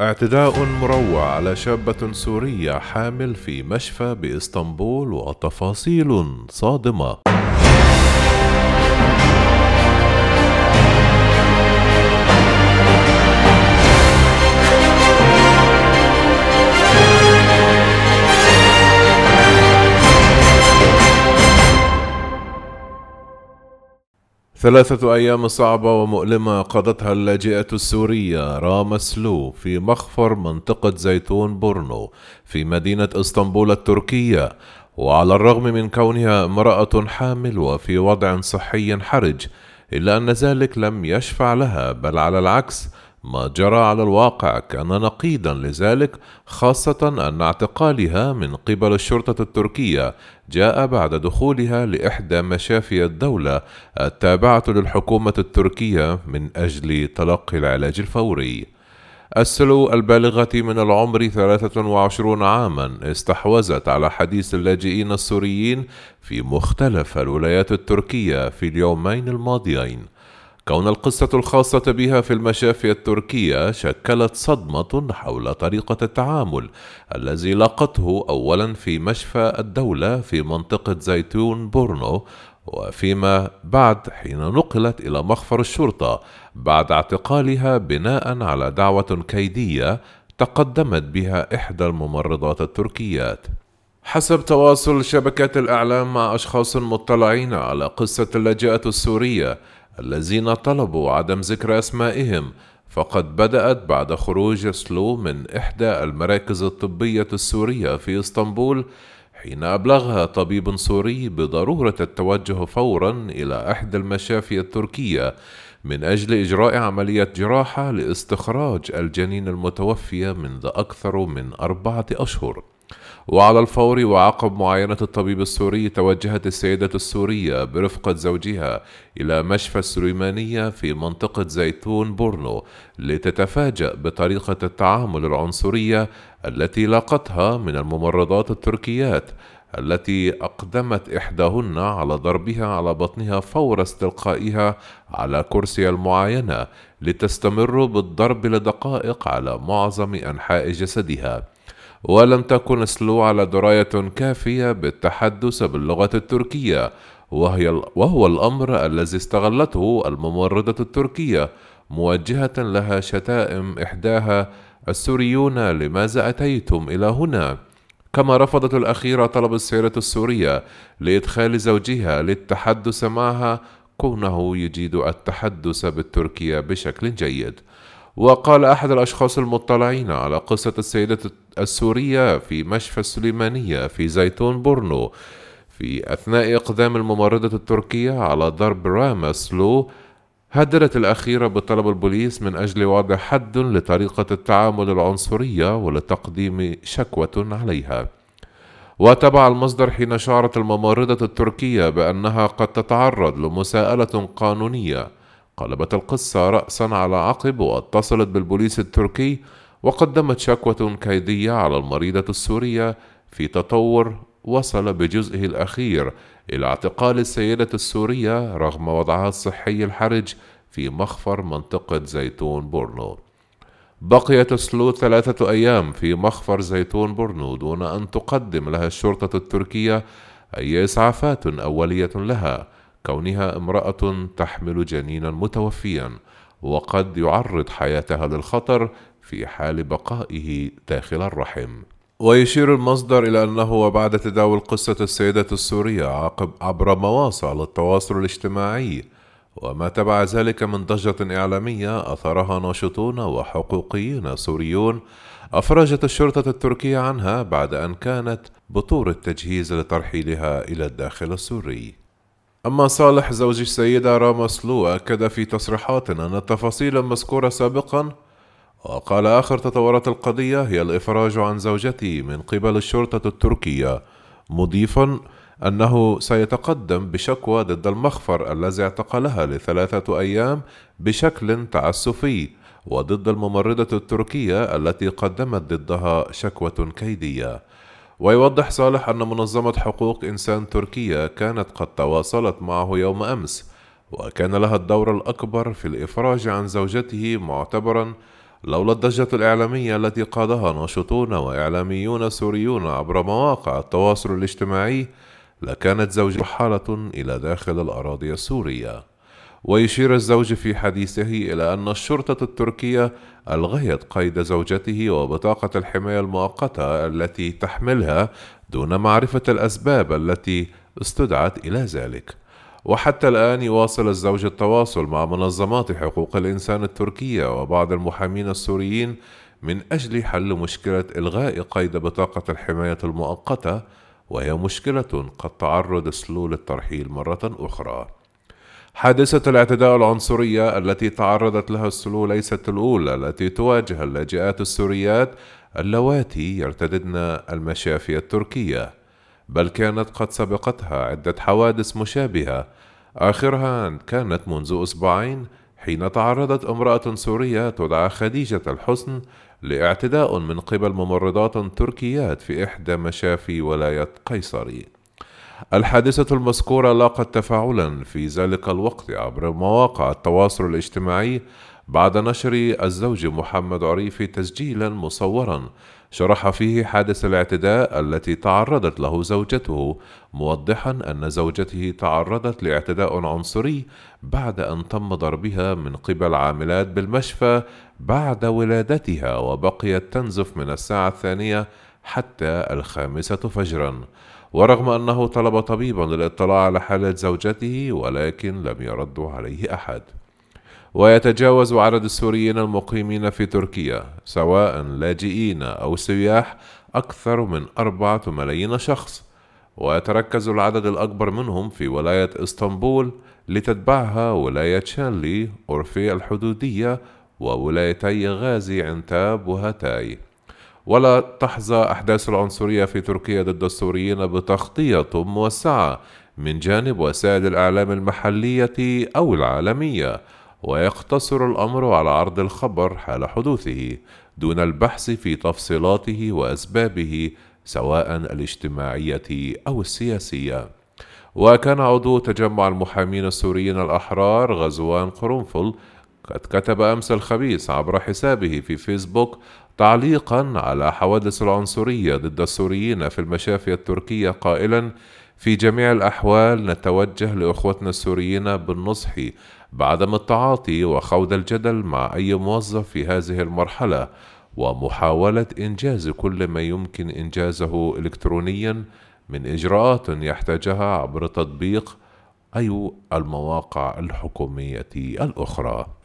اعتداء مروع على شابة سورية حامل في مشفى بإسطنبول وتفاصيل صادمة. ثلاثة أيام صعبة ومؤلمة قضتها اللاجئة السورية راما سلو في مخفر منطقة زيتون بورنو في مدينة إسطنبول التركية وعلى الرغم من كونها امرأة حامل وفي وضع صحي حرج إلا أن ذلك لم يشفع لها بل على العكس ما جرى على الواقع كان نقيضا لذلك خاصة أن اعتقالها من قبل الشرطة التركية جاء بعد دخولها لإحدى مشافي الدولة التابعة للحكومة التركية من أجل تلقي العلاج الفوري. السلو البالغة من العمر 23 عاما استحوذت على حديث اللاجئين السوريين في مختلف الولايات التركية في اليومين الماضيين. كون القصة الخاصة بها في المشافي التركية شكلت صدمة حول طريقة التعامل الذي لاقته أولا في مشفى الدولة في منطقة زيتون بورنو وفيما بعد حين نقلت إلى مخفر الشرطة بعد اعتقالها بناء على دعوة كيدية تقدمت بها إحدى الممرضات التركيات. حسب تواصل شبكات الإعلام مع أشخاص مطلعين على قصة اللاجئة السورية الذين طلبوا عدم ذكر أسمائهم فقد بدأت بعد خروج سلو من إحدى المراكز الطبية السورية في إسطنبول حين أبلغها طبيب سوري بضرورة التوجه فورا إلى إحدى المشافي التركية من أجل إجراء عملية جراحة لاستخراج الجنين المتوفي منذ أكثر من أربعة أشهر. وعلى الفور وعقب معاينة الطبيب السوري توجهت السيدة السورية برفقة زوجها إلى مشفى السليمانية في منطقة زيتون بورنو لتتفاجأ بطريقة التعامل العنصرية التي لاقتها من الممرضات التركيات التي أقدمت إحداهن على ضربها على بطنها فور استلقائها على كرسي المعاينة لتستمر بالضرب لدقائق على معظم أنحاء جسدها. ولم تكن سلو على دراية كافية بالتحدث باللغة التركية وهي وهو الأمر الذي استغلته الممرضة التركية موجهة لها شتائم إحداها السوريون لماذا أتيتم إلى هنا؟ كما رفضت الأخيرة طلب السيرة السورية لإدخال زوجها للتحدث معها كونه يجيد التحدث بالتركية بشكل جيد وقال أحد الأشخاص المطلعين على قصة السيدة السورية في مشفى السليمانية في زيتون بورنو في أثناء إقدام الممرضة التركية على ضرب رامسلو هددت الأخيرة بطلب البوليس من أجل وضع حد لطريقة التعامل العنصرية ولتقديم شكوى عليها. وتبع المصدر حين شعرت الممرضة التركية بأنها قد تتعرض لمساءلة قانونية. قلبت القصة رأسا على عقب واتصلت بالبوليس التركي وقدمت شكوى كيدية على المريضة السورية في تطور وصل بجزئه الأخير إلى اعتقال السيدة السورية رغم وضعها الصحي الحرج في مخفر منطقة زيتون بورنو بقيت سلو ثلاثة أيام في مخفر زيتون بورنو دون أن تقدم لها الشرطة التركية أي إسعافات أولية لها. كونها امرأة تحمل جنينا متوفيا وقد يعرض حياتها للخطر في حال بقائه داخل الرحم. ويشير المصدر إلى أنه وبعد تداول قصة السيدة السورية عقب عبر مواصع التواصل الاجتماعي وما تبع ذلك من ضجة إعلامية أثرها ناشطون وحقوقيين سوريون أفرجت الشرطة التركية عنها بعد أن كانت بطور التجهيز لترحيلها إلى الداخل السوري. أما صالح زوج السيدة راما سلو أكد في تصريحات أن التفاصيل المذكورة سابقا وقال آخر تطورات القضية هي الإفراج عن زوجته من قبل الشرطة التركية مضيفا أنه سيتقدم بشكوى ضد المخفر الذي اعتقلها لثلاثة أيام بشكل تعسفي وضد الممرضة التركية التي قدمت ضدها شكوى كيدية. ويوضح صالح أن منظمة حقوق إنسان تركيا كانت قد تواصلت معه يوم أمس وكان لها الدور الأكبر في الإفراج عن زوجته معتبرا لولا الضجة الإعلامية التي قادها ناشطون وإعلاميون سوريون عبر مواقع التواصل الاجتماعي لكانت زوجة حالة إلى داخل الأراضي السورية. ويشير الزوج في حديثه إلى أن الشرطة التركية ألغيت قيد زوجته وبطاقة الحماية المؤقتة التي تحملها دون معرفة الأسباب التي استدعت إلى ذلك وحتى الآن يواصل الزوج التواصل مع منظمات حقوق الإنسان التركية وبعض المحامين السوريين من أجل حل مشكلة إلغاء قيد بطاقة الحماية المؤقتة وهي مشكلة قد تعرض سلول الترحيل مرة أخرى. حادثة الاعتداء العنصرية التي تعرضت لها السلو ليست الأولى التي تواجه اللاجئات السوريات اللواتي يرتددن المشافي التركية، بل كانت قد سبقتها عدة حوادث مشابهة، آخرها كانت منذ أسبوعين حين تعرضت امرأة سورية تدعى خديجة الحسن لاعتداء من قبل ممرضات تركيات في إحدى مشافي ولاية قيصري. الحادثة المذكورة لاقت تفاعلا في ذلك الوقت عبر مواقع التواصل الاجتماعي بعد نشر الزوج محمد عريفي تسجيلا مصورا شرح فيه حادث الاعتداء التي تعرضت له زوجته موضحا أن زوجته تعرضت لاعتداء عنصري بعد أن تم ضربها من قبل عاملات بالمشفى بعد ولادتها وبقيت تنزف من الساعة الثانية حتى الخامسة فجرا ورغم أنه طلب طبيبا للاطلاع على حالة زوجته ولكن لم يرد عليه أحد. ويتجاوز عدد السوريين المقيمين في تركيا سواء لاجئين أو سياح أكثر من أربعة ملايين شخص. ويتركز العدد الأكبر منهم في ولاية إسطنبول لتتبعها ولاية شانلي أورفا الحدودية وولايتي غازي عنتاب وهاتاي. ولا تحظى أحداث العنصرية في تركيا ضد السوريين بتغطية موسعة من جانب وسائل الإعلام المحلية أو العالمية ويقتصر الأمر على عرض الخبر حال حدوثه دون البحث في تفصيلاته وأسبابه سواء الاجتماعية أو السياسية. وكان عضو تجمع المحامين السوريين الأحرار غزوان قرنفل قد كتب أمس الخميس عبر حسابه في فيسبوك تعليقا على حوادث العنصرية ضد السوريين في المشافي التركية قائلا في جميع الأحوال نتوجه لإخوتنا السوريين بالنصح بعدم التعاطي وخوض الجدل مع أي موظف في هذه المرحلة ومحاولة إنجاز كل ما يمكن إنجازه إلكترونيا من إجراءات يحتاجها عبر تطبيق أي المواقع الحكومية الأخرى.